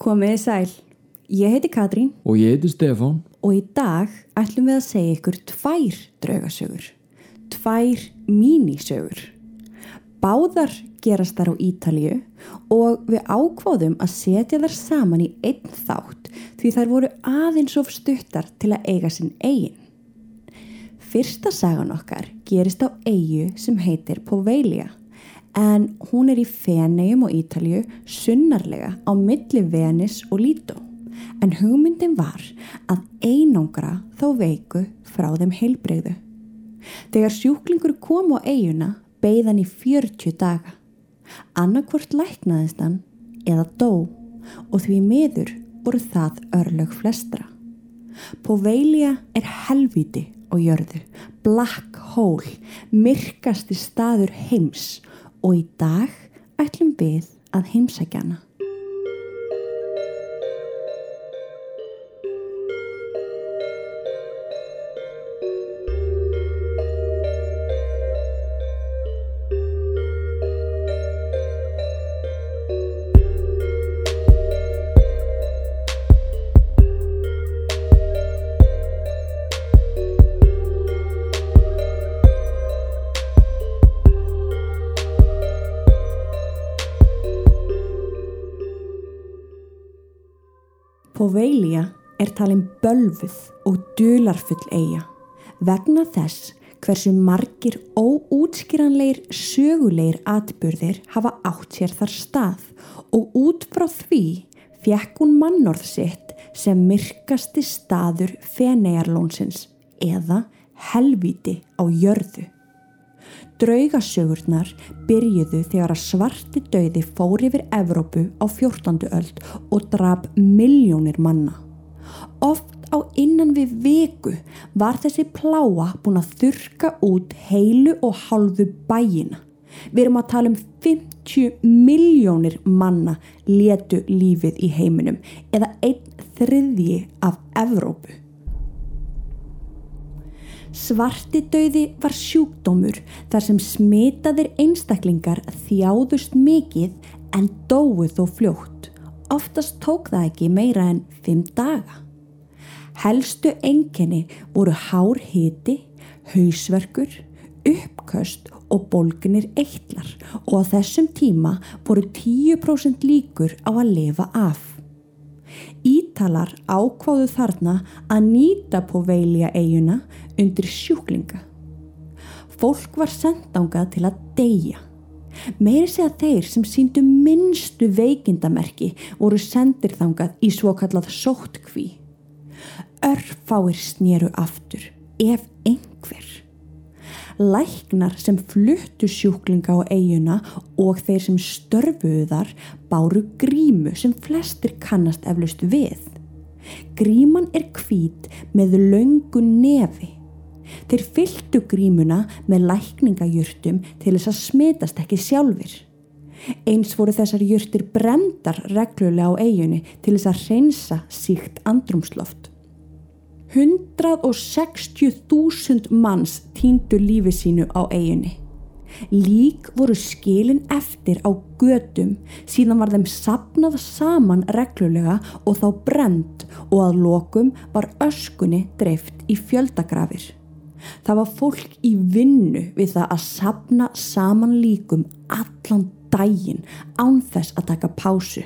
Komiði sæl, ég heiti Katrín Og ég heiti Stefán. og í dag ætlum við að segja ykkur tvær draugasögur, tvær mínisögur. Báðar gerast þar á Ítalíu og við ákváðum að setja þar saman í einn þátt því þær voru aðeins of stuttar til að eiga sinn eigin. Fyrsta sagan okkar gerist á eigu sem heitir Povelia en hún er í Fenegjum og Ítalju sunnarlega á milli Venis og Lító. En hugmyndin var að einangra þá veiku frá þeim heilbreyðu. Þegar sjúklingur kom á eiguna beigðan í 40 daga. Annarkvort læknaðist hann eða dó og því miður voru það örlög flestra. Povelia er helviti á jörðu, black hole, myrkasti staður heims og í dag ætlum við að heimsækja er talin bölfuð og dularfull eiga vegna þess hversu margir óútskýranleir sögulegir atbyrðir hafa átt sér þar stað og út frá því fekk hún mannorð sitt sem myrkasti staður Fenejarlónsins eða helviti á jörðu. Draugasögurnar byrjuðu þegar að svarti dauði fór yfir Evrópu á 14. öld og draf miljónir manna. Oft á innan við viku var þessi pláa búin að þurka út heilu og hálfu bæina. Við erum að tala um 50 miljónir manna letu lífið í heiminum eða einn þriðji af Evrópu. Svarti dauði var sjúkdómur þar sem smitaðir einstaklingar þjáðust mikið en dóið þó fljótt. Oftast tók það ekki meira en fimm daga. Helstu enginni voru hár hiti, hausverkur, uppköst og bólginir eitlar og á þessum tíma voru 10% líkur á að lifa af. Ítalar ákváðu þarna að nýta på veilja eiguna undir sjúklinga. Fólk var sendangað til að deyja. Meiri segja þeir sem síndu minnstu veikindamerki voru sendir þangað í svo kallað sóttkví. Örfáir snýru aftur, ef einhver. Læknar sem fluttu sjúklinga á eiguna og þeir sem störfuðu þar báru grímu sem flestir kannast eflust við. Gríman er hvít með löngu nefi. Þeir fylgdu grímuna með lækningajurtum til þess að smitast ekki sjálfur. Eins voru þessar jurtir brendar reglulega á eigunni til þess að reynsa síkt andrumsloft. 160.000 manns týndu lífi sínu á eiginni. Lík voru skilin eftir á gödum síðan var þeim sapnað saman reglulega og þá brend og að lokum var öskunni dreift í fjöldagrafir. Það var fólk í vinnu við það að sapna saman líkum allan daginn án þess að taka pásu.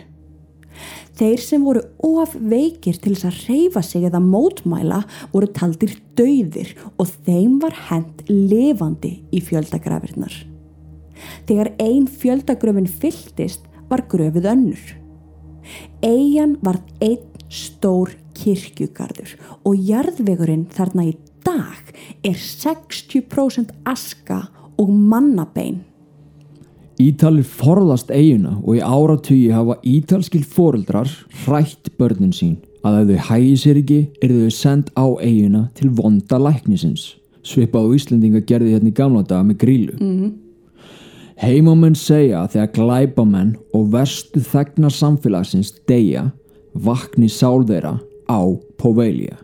Þeir sem voru of veikir til þess að reyfa sig eða mótmæla voru taldir dauðir og þeim var hend levandi í fjöldagrafirnar. Þegar ein fjöldagröfin fylltist var gröfið önnur. Eian var einn stór kirkjugarður og jarðvegurinn þarna í dag er 60% aska og mannabein. Ítalir forðast eiguna og í áratugi hafa ítalskil foreldrar hrætt börnin sín að ef þau hægi sér ekki er þau send á eiguna til vonda læknisins svipað á Íslendinga gerði hérna í gamla daga með grílu. Mm -hmm. Heimamenn segja að þegar glæbamenn og verstu þegnar samfélagsins deyja vakni sál þeirra á Povelia.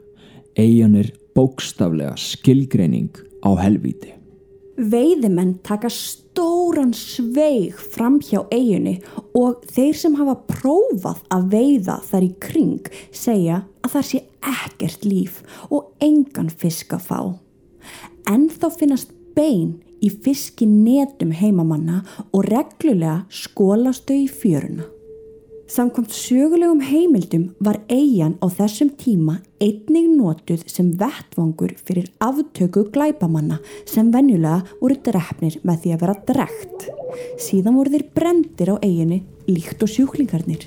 Eigan er bókstaflega skilgreining á helvíti. Veiðimenn taka stóran sveig fram hjá eiginni og þeir sem hafa prófað að veiða þar í kring segja að það sé ekkert líf og engan fisk að fá. En þá finnast bein í fiskinetum heimamanna og reglulega skólast þau í fjöruna. Samkvæmt sögulegum heimildum var eigin á þessum tíma einnig notuð sem vettvangur fyrir aftöku glæpamanna sem venjulega voru drefnir með því að vera drekt. Síðan voru þeir brendir á eiginni líkt og sjúklingarnir.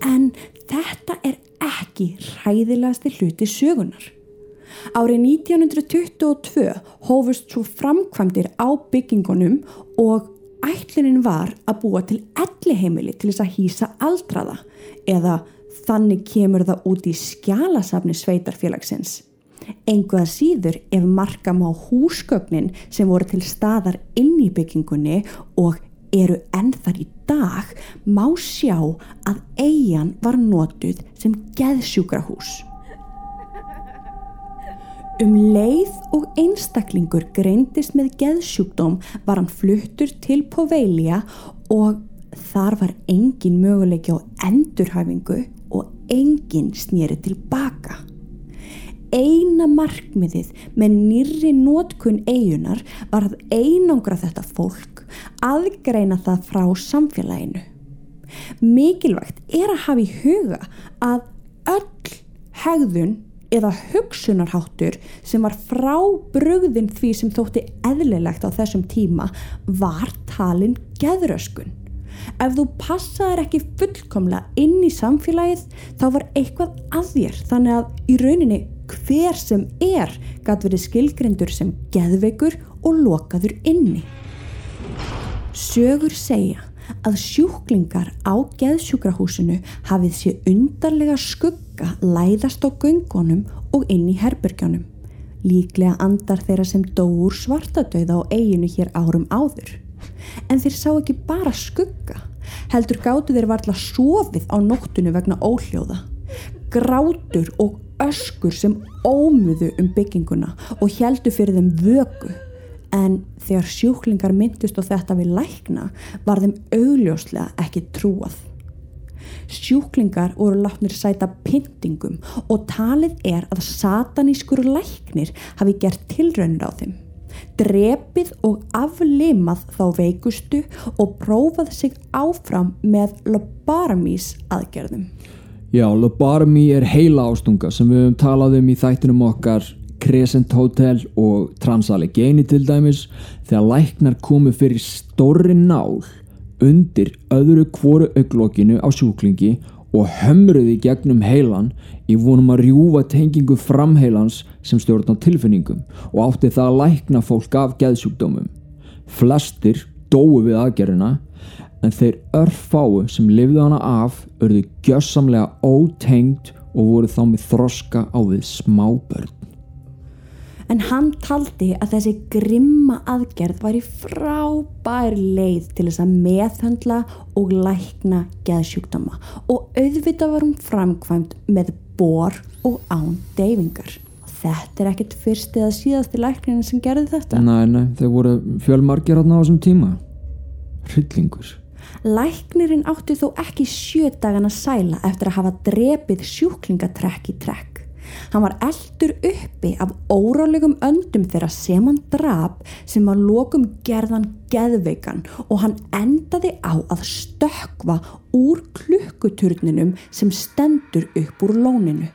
En þetta er ekki ræðilegasti hluti sögunar. Árið 1922 hófust svo framkvæmdir á byggingunum og ætlunin var að búa til elli heimili til þess að hýsa aldraða eða þannig kemur það út í skjálasafni sveitarfélagsins. Enguða síður ef markam á húsgögnin sem voru til staðar inn í byggingunni og eru ennþar í dag má sjá að eigin var notuð sem geðsjúkrahús. Um leið og einstaklingur greindist með geðsjúkdóm var hann fluttur til Povelia og þar var engin möguleiki á endurhæfingu og engin snýri tilbaka. Eina markmiðið með nýri nótkunn eigunar var að einangra þetta fólk aðgreina það frá samfélaginu. Mikilvægt er að hafa í huga að öll hegðun eða hugsunarháttur sem var frá brugðin því sem þótti eðlilegt á þessum tíma var talin geðröskun. Ef þú passaður ekki fullkomlega inn í samfélagið þá var eitthvað að þér þannig að í rauninni hver sem er gæti verið skilgrindur sem geðveikur og lokaður inni. Sögur segja að sjúklingar á geðsjúkrahúsinu hafið sér undarlega skugga læðast á göngunum og inn í herbergjónum. Líklega andar þeirra sem dóur svartadauða á eiginu hér árum áður. En þeir sá ekki bara skugga, heldur gáttu þeir varla sofið á nóttunu vegna óljóða. Grátur og öskur sem ómuðu um bygginguna og heldu fyrir þeim vögu en þegar sjúklingar myndust og þetta við lækna var þeim augljóslega ekki trúað. Sjúklingar voru látnir sæta pyntingum og talið er að satanískur læknir hafi gert tilraunir á þeim. Drepið og aflimað þá veikustu og prófað sig áfram með lobaramís aðgerðum. Já, lobarami er heila ástunga sem við höfum talað um í þættinum okkar Crescent Hotel og Transallegeni til dæmis þegar læknar komu fyrir stórri nál undir öðru kvoru auglokinu á sjúklingi og hömruði gegnum heilan í vonum að rjúfa tengingu framheilans sem stjórn á tilfinningum og átti það að lækna fólk af geðsjúkdómum. Flestir dói við aðgerina en þeir örfáu sem lifðu hana af örðu gjössamlega ótengt og voru þá með þroska á við smábörn en hann taldi að þessi grimma aðgerð var í frábær leið til þess að meðhandla og lækna geðsjúkdama og auðvitað var hún framkvæmt með bor og án deyfingar. Þetta er ekkert fyrst eða síðasti lækninu sem gerði þetta. Nei, nei, þeir voru fjölmargir á þessum tíma. Hryllingur. Læknirinn átti þó ekki sjö dagan að sæla eftir að hafa drepið sjúklingatrekk í trekk. Hann var eldur uppi af órálegum öndum þeirra sem hann drap sem var lokum gerðan geðveikan og hann endaði á að stökva úr klukkuturninum sem stendur upp úr lóninu.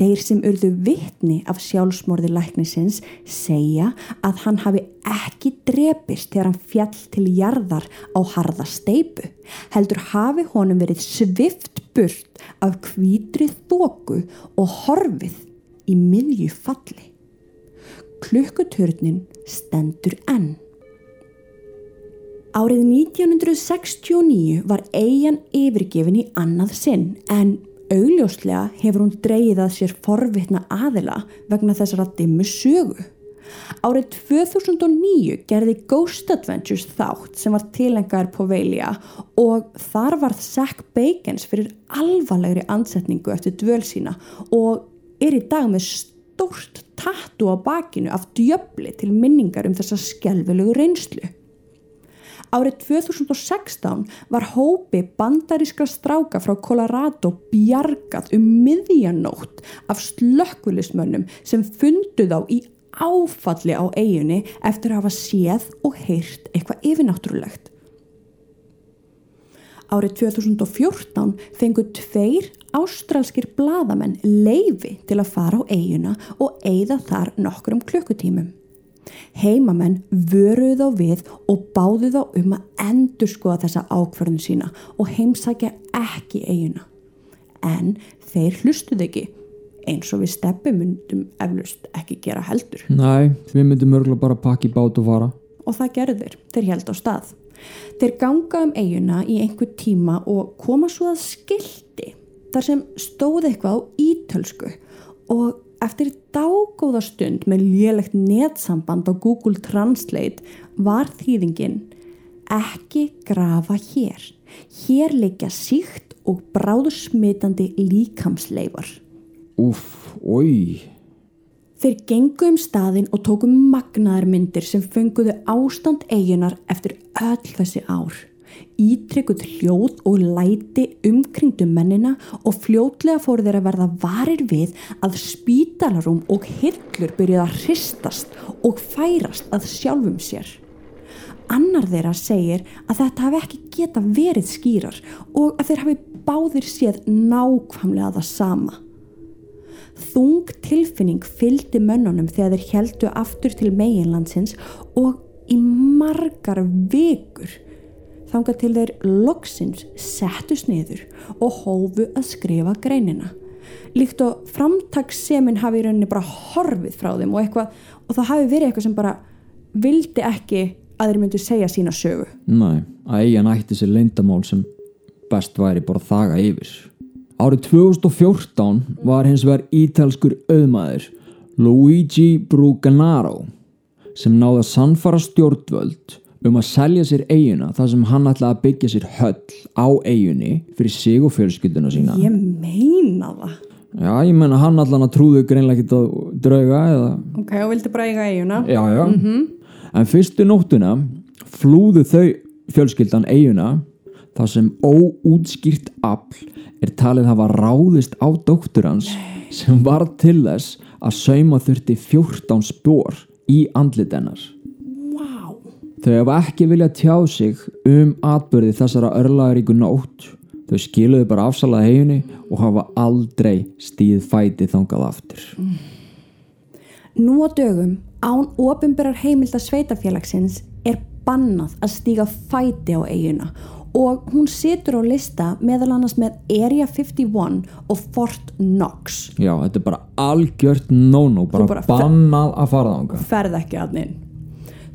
Þeir sem urðu vittni af sjálfsmorði læknisins segja að hann hafi ekki drepist þegar hann fjall til jarðar á harða steipu. Heldur hafi honum verið svift burt af kvítrið þóku og horfið í miðju falli. Klukkuturnin stendur enn. Árið 1969 var eigin yfirgefin í annað sinn en augljóslega hefur hún dreyið að sér forvitna aðila vegna þessara dimmu sögu. Árið 2009 gerði Ghost Adventures þátt sem var tilengar på Veilja og þar var Zack Bacons fyrir alvarlegri ansetningu eftir dvöl sína og er í dag með stórt tattu á bakinu af djöfli til minningar um þessa skjálfilegu reynslu. Árið 2016 var hópi bandarískra stráka frá Colorado bjargað um miðjanótt af slökkvilismönnum sem funduð á í áfalli á eiginni eftir að hafa séð og heyrt eitthvað yfirnáttúrulegt. Árið 2014 fengu tveir ástralskir bladamenn leifi til að fara á eiguna og eigða þar nokkrum klukkutímum. Heimamenn vöruð á við og báðu þá um að endur skoða þessa ákvarðun sína og heimsækja ekki eiguna. En þeir hlustuð ekki eins og við steppi myndum eflust ekki gera heldur. Næ, við myndum örgulega bara pakki bát og fara. Og það gerður, þeir held á stað. Þeir ganga um eiguna í einhver tíma og koma svo að skildi þar sem stóð eitthvað á ítölsku og eftir dágóða stund með lélegt netsamband á Google Translate var þýðingin ekki grafa hér. Hér leikja síkt og bráðsmitandi líkamsleifar. Úf, oi. Þeir gengu um staðin og tókum magnaðarmyndir sem fenguðu ástand eigunar eftir öll þessi ár. Ítrykkuð hljóð og læti umkringdu mennina og fljótlega fór þeir að verða varir við að spítalarum og hillur byrjuð að hristast og færast að sjálfum sér. Annar þeirra segir að þetta hafi ekki geta verið skýrar og að þeir hafi báðir séð nákvæmlega það sama. Þung tilfinning fyldi mönnunum þegar þeir heldu aftur til meginlandsins og í margar vikur þanga til þeir loksins settu sniður og hófu að skrifa greinina. Líkt og framtagssemin hafi í rauninni bara horfið frá þeim og, eitthvað, og það hafi verið eitthvað sem bara vildi ekki að þeir myndu segja sína sögu. Næ, að eiga nætti sér leindamál sem best væri bara þaga yfir. Árið 2014 var hins vegar ítalskur auðmaður Luigi Bruganaro sem náða sannfara stjórnvöld um að selja sér eiguna þar sem hann ætlaði að byggja sér höll á eigunni fyrir sig og fjölskylduna sína. Ég meina það. Já, ég menna hann allan að trúðu greinlega ekki að drauga eða... Ok, og vildi bara eiga eiguna. Já, já. Mm -hmm. En fyrstu nóttuna flúðu þau fjölskyldan eiguna þar sem óútskýrt afl er talið hafa ráðist á dóttur hans sem var til þess að sauma þurfti 14 spór í andlit hennar. Wow. Þau hafa ekki viljað tjá sig um atbyrði þessara örlaðaríku nótt. Þau skiluðu bara afsalað heginni og hafa aldrei stíð fæti þangað aftur. Nú á dögum án ofinberar heimilda sveitafélagsins er bannað að stíga fæti á eiguna og hún situr á lista meðal annars með Area 51 og Fort Knox Já, þetta er bara algjört no-no bara, bara bannað að fara þánga Ferð ekki að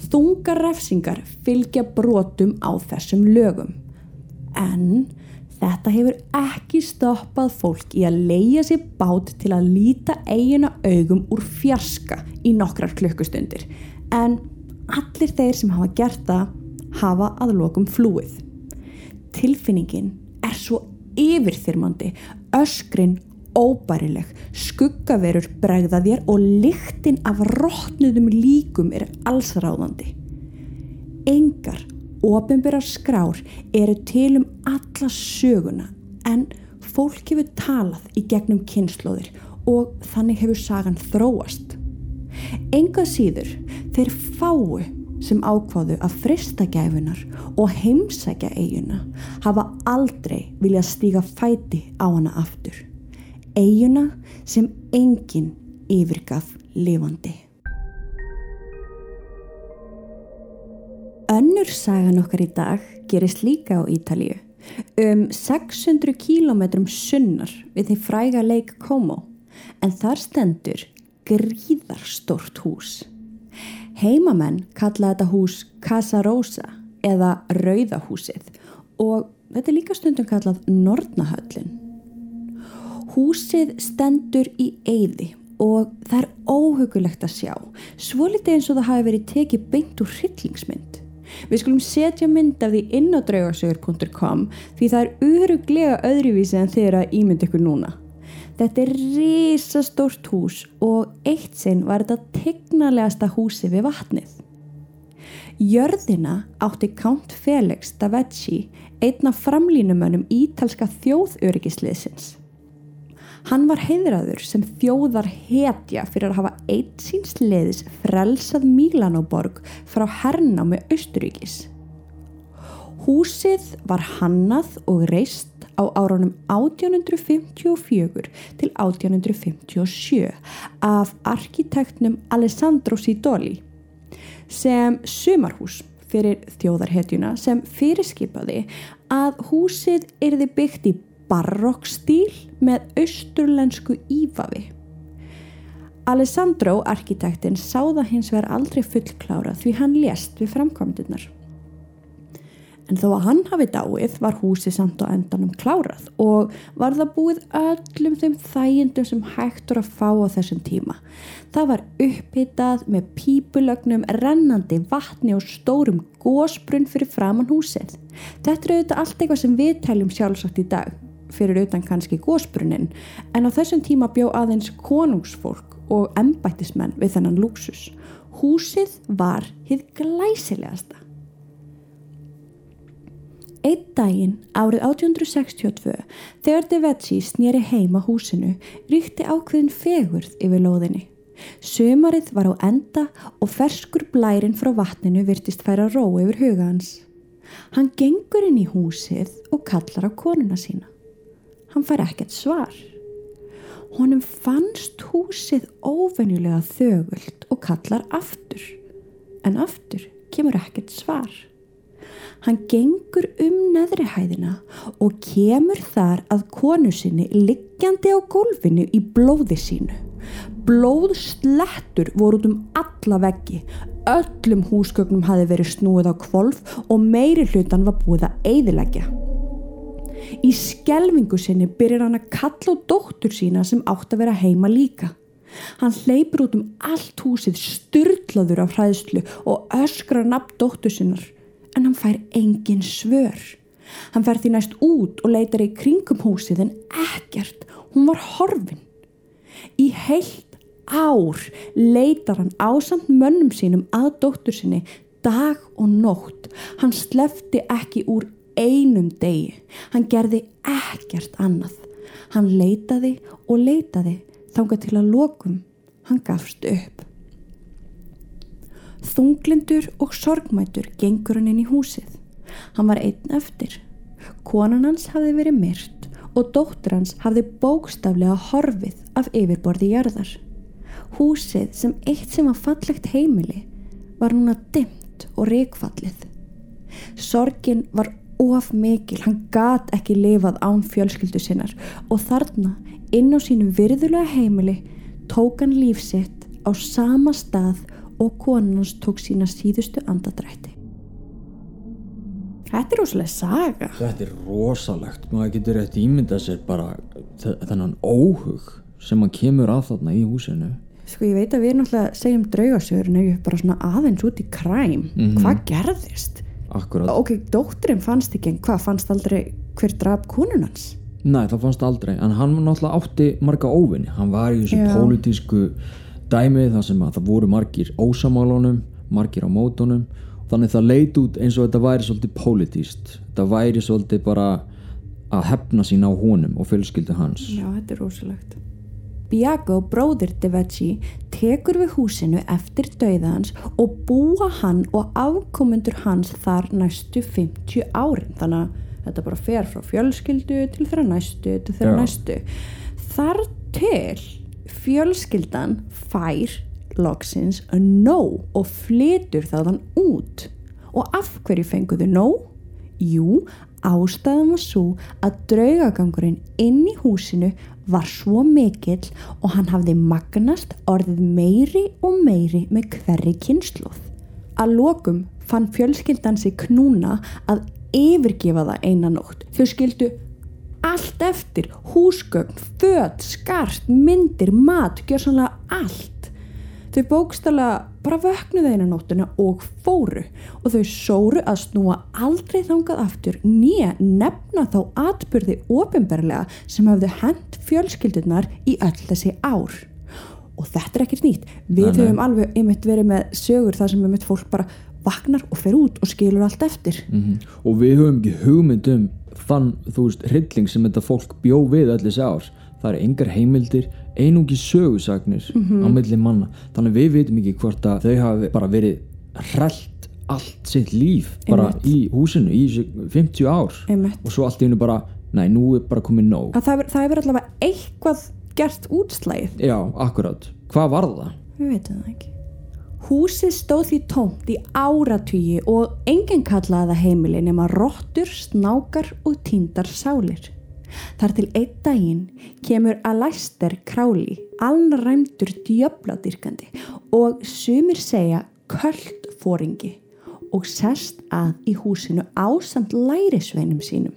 ninn Þungar refsingar fylgja brotum á þessum lögum. En þetta hefur ekki stoppað fólk í að leia sér bát til að líta eigina augum úr fjarska í nokkrar klukkustundir. En allir þeir sem hafa gert það hafa aðlokum flúið. Tilfinningin er svo yfirþyrmandi, öskrin óbærileg, skuggaverur bregða þér og lyktin af rótnuðum líkum er allsráðandi. Engar ofinbærar skrár eru til um alla söguna en fólk hefur talað í gegnum kynnslóðir og þannig hefur sagan þróast. Enga síður þeir fáu sem ákváðu að frista gæfunar og heimsækja eiguna hafa aldrei viljað stíga fæti á hana aftur. Eiguna sem enginn yfirgaf lifandi. Önnur sagan okkar í dag gerist líka á Ítalíu um 600 kílometrum sunnar við því fræga leik Como en þar stendur gríðarstort hús. Heimamenn kalla þetta hús Casa Rosa eða Rauðahúsið og þetta er líka stundum kallað Nortnahöllin. Húsið stendur í eyði og það er óhugulegt að sjá, svo litið eins og það hafi verið tekið beint úr hryllingsmynd. Við skulum setja mynd af því inn á draugarsögur.com því það er öruglega öðruvísi en þeirra ímynd ykkur núna. Þetta er risastórt hús og eitt sinn var þetta tegnalegasta húsi við vatnið. Jörðina átti Count Felix Davetti einna framlínumönnum ítalska þjóðöryggisliðsins. Hann var heiðraður sem þjóðar hetja fyrir að hafa eitt síns liðis frelsað Mílanóborg frá hernámi Austuríkis. Húsið var hannað og reist á árunum 1854 til 1857 af arkitektnum Alessandro Sidoli sem sumarhús fyrir þjóðarhetjuna sem fyrirskipaði að húsið erði byggt í barokkstíl með austurlensku ífavi. Alessandro, arkitektin, sáða hins vegar aldrei fullklára því hann lést við framkvæmdunar. En þó að hann hafi dáið var húsið samt á endanum klárað og var það búið öllum þeim þægindum sem hægtur að fá á þessum tíma. Það var upphittað með pípulögnum, rennandi vatni og stórum gósbrunn fyrir framann húsið. Þetta er auðvitað allt eitthvað sem við teljum sjálfsagt í dag, fyrir utan kannski gósbrunnin, en á þessum tíma bjó aðeins konungsfólk og embættismenn við þennan lúksus. Húsið var hitt glæsilegasta. Einn daginn árið 1862 þegar De Vecchi snýri heima húsinu ríkti ákveðin fegurð yfir lóðinni. Sumarið var á enda og ferskur blærin frá vatninu virtist færa ró yfir huga hans. Hann gengur inn í húsið og kallar á konuna sína. Hann fær ekkert svar. Honum fannst húsið óvenjulega þögult og kallar aftur. En aftur kemur ekkert svar. Hann gengur um neðri hæðina og kemur þar að konu sinni liggjandi á gólfinu í blóði sínu. Blóðslettur voru út um alla veggi. Öllum húsgögnum hafi verið snúið á kvolf og meiri hlutan var búið að eiðilegja. Í skelvingu sinni byrjar hann að kalla á dóttur sína sem átt að vera heima líka. Hann hleypur út um allt húsið styrlaður af hræðslu og öskrar nafn dóttur sinnar en hann fær engin svör. Hann fær því næst út og leitar í kringum húsið en ekkert, hún var horfin. Í heilt ár leitar hann ásamt mönnum sínum að dóttur sinni dag og nótt. Hann slefti ekki úr einum degi. Hann gerði ekkert annað. Hann leitaði og leitaði þánga til að lokum. Hann gafst upp. Þunglindur og sorgmætur gengur hann inn í húsið. Hann var einn eftir. Konan hans hafði verið myrt og dóttur hans hafði bókstaflega horfið af yfirborði jarðar. Húsið sem eitt sem var fallegt heimili var núna dimmt og reikfallið. Sorgin var of mikil, hann gat ekki lifað án fjölskyldu sinnar og þarna inn á sínum virðulega heimili tók hann lífsitt á sama stað og konunans tók sína síðustu andadrætti. Þetta er rosalega saga. Þetta er rosalegt, maður getur eftir ímynda sér bara þennan óhug sem maður kemur að þarna í húsinu. Sko ég veit að við náttúrulega segjum draugasögur en ef ég bara svona aðeins út í kræm, mm -hmm. hvað gerðist? Akkurat. Ok, dótturinn fannst ekki en hvað fannst aldrei hver draf konunans? Nei, það fannst aldrei, en hann var náttúrulega átti marga óvinni, hann var í þessu pólitísku dæmið þar sem að það voru margir ósamálunum, margir á mótunum. Þannig það leit út eins og þetta væri svolítið pólitíst, þetta væri svolítið bara að hefna sín á honum og fjölskyldu hans. Já, þetta er rosalegt Biago, bróðir De Vecchi tekur við húsinu eftir dauðans og búa hann og afkomundur hans þar næstu 50 árin þannig að þetta bara fer frá fjölskyldu til þeirra næstu til þeirra Já. næstu þar til fjölskyldan fær loksins að nóg og flytur þaðan út og af hverju fenguðu nóg? Jú, ástæðan var svo að draugagangurinn inn í húsinu var svo mikill og hann hafði magnast orðið meiri og meiri með hverri kynsluð. Að lokum fann fjölskyldan sig knúna að yfirgefa það einan nótt. Þau skildu allt eftir, húsgögn, född, skart, myndir, mat, gjör sannlega allt. Þau bókstala bara vöknuðu einu nóttuna og fóru og þau sóru að snúa aldrei þangað aftur nýja nefna þá atbyrði ofinberlega sem hafðu hent fjölskyldunar í öll þessi ár. Og þetta er ekkert nýtt. Við nei. höfum alveg einmitt verið með sögur þar sem einmitt fólk bara vaknar og fer út og skilur allt eftir. -hmm. og við höfum ekki hugmynd um þann, þú veist, hrylling sem þetta fólk bjó við öll þessi ár það eru engar heimildir, einungi sögusagnir á milli manna þannig við veitum ekki hvort að þau hafi bara verið hrellt allt sitt líf bara Einmitt. í húsinu í þessi 50 ár Einmitt. og svo allt í hennu bara, nei, nú er bara komið nóg Að það, hefur- allavega eitthvað gert útslægið. já, akkurat, hvað var það? Við veitum það ekki. Húsið stóð því tómt í áratugi og enginn kallaði það heimili nema rottur, snákar og tíndar sálir. Þar til einn daginn kemur Aleister Crowley, alnræmdur djöfladyrkandi og sumir segja köldfóringi og sest að í húsinu ásamt lærisveinum sínum.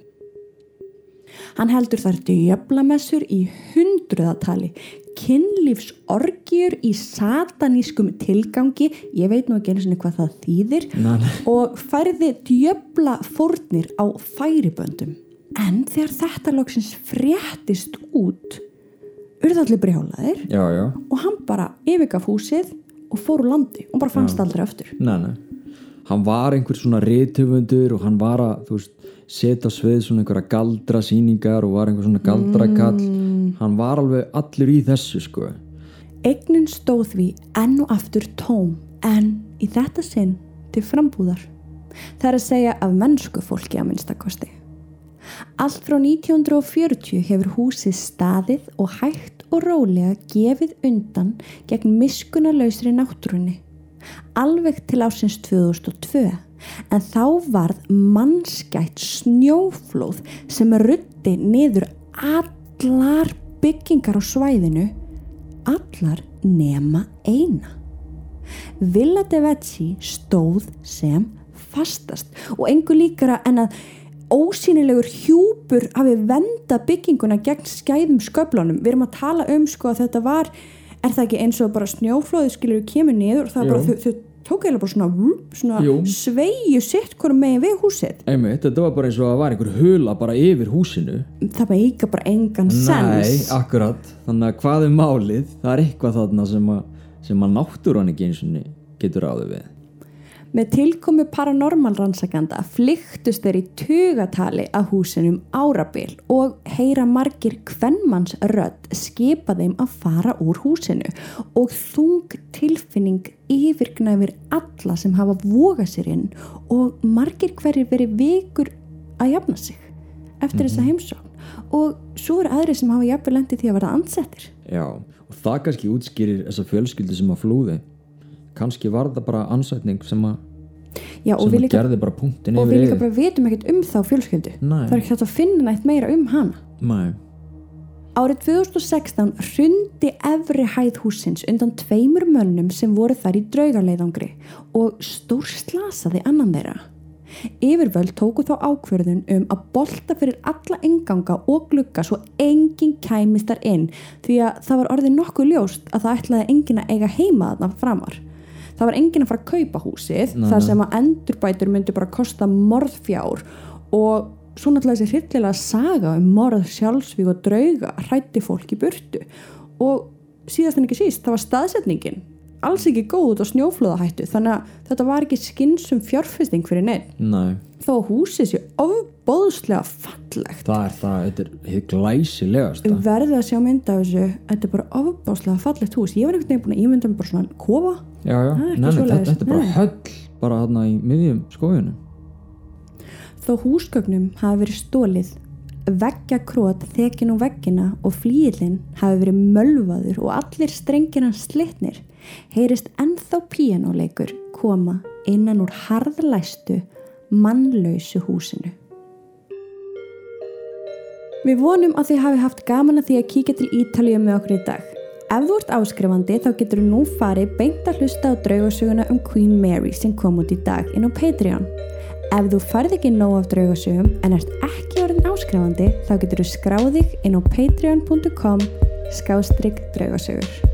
Hann heldur þar djöflamessur í hundruðatali, kynlífsorgjur í satanískum tilgangi, ég veit nú ekki einu sinni hvað það þýðir, nei. og færði djöfla fórnir á færiböndum. En þegar þetta loksins fréttist út, urðu allir brjálaðir já, já, og hann bara yfirgaf húsið og fór úr landi og bara fannst aldrei aftur. nei, nei hann var einhver svona rithöfundur og hann var að, veist, setja á svið svona einhverja galdra sýningar og var einhver svona galdrakall hann var alveg allur í þessu, sko Eignin stóð því enn og aftur tóm en í þetta sinn til frambúðar. Það er að segja af mennsku fólki að minnstakosti. Allt frá 1940 hefur húsið staðið og hægt og rólega gefið undan gegn miskunarlausri náttúrunni. Alveg til ásins 2002 en þá varð mannskætt snjóflóð sem ruddi niður allar byggingar á svæðinu allar nema eina. Villa de Vecchi stóð sem fastast og engu líkara en að ósýnilegur hjúpur hafi venda bygginguna gegn skæðum sköflunum. Við erum að tala um sko að þetta var, er það ekki eins og bara snjóflóði skilur kemur niður og það bara, þau, þau tók eða bara svona, svona Jú. sveigju sitt hverju megin við húsið. einmitt, þetta var bara eins og að það var einhver hula bara yfir húsinu Það meika bara engan Nei, sens. akkurat Þannig að hvað er málið? Það er eitthvað þarna sem að, sem að náttúran ekki eins og getur áður við Með tilkomi paranormal rannsakanda flyktust þeir í tugatali að húsinum árabil og heyra margir kvennmanns rödd skipa þeim að fara úr húsinu og þung tilfinning yfirgnæfir alla sem hafa vogað sér inn og margir hverjir verið vikur að jafna sig eftir þessa heimsókn. Og svo eru aðri sem hafa jafnvel lendi því að verða ansettir. Já, og það kannski útskýrir þessa fjölskyldu sem að flúði kannski var það bara ansætning sem að, Já, og við líka, gerði bara punktin og við líka bara vitum ekkert um þá fjölskyldu. Nei. Það er ekki hægt að finna nætt meira um hana. Nei, Árið 2016 hrundi efri hæð húsins undan tveimur mönnum sem voru þar í draugaleiðangri og stór slasaði annan þeirra. Yfirvöld tóku þá ákverðun um að bolta fyrir alla enganga og glugga svo enginn kæmist þar inn því að það var orðið nokkuð ljóst að það ætlaði enginn að eiga heima þarna framar. Það var enginn að fara að kaupa húsið. Nei, þar sem að endurbætur myndi bara kosta morðfjár. Og svo náttúrulega þessi hryllilega saga um morð, sjálfsvíg og drauga hrætti fólk í burtu. Og síðast en ekki síst, það var staðsetningin alls ekki góð út á snjóflóðahættu þannig að þetta var ekki skinsum fjárfesting fyrir neitt, nei, þó húsið sé ofbóðslega fallegt. Það er það, þetta er hið glæsilegasta. Við verðum að sjá mynda af þessu þetta er bara ofbóðslega fallegt hús. Ég var einhvern veginn búin að ímynda mig bara svona kofa. Já, já, nei, nei, þetta, þetta er bara höll bara þarna í miðjum skójunum Þó húsgögnum hafi verið stólið, veggja krót þekin úr veggina og flíðlinn hafi verið mölvaður og allir strengina slitnir, heyrist ennþá píanóleikur koma innan úr harðlæstu, mannlausu húsinu. Við vonum að þið hafi haft gaman að því að kíkja til Ítalíu með okkur í dag. Ef þú ert áskrifandi þá getur þú nú farið beint að hlusta á draugasöguna um Queen Mary sem kom út í dag inn á Patreon. Ef þú farið ekki nóg af draugasögum en ert ekki orðin áskrifandi þá getur þú skráðið inn á patreon.com skástrygg draugasögur.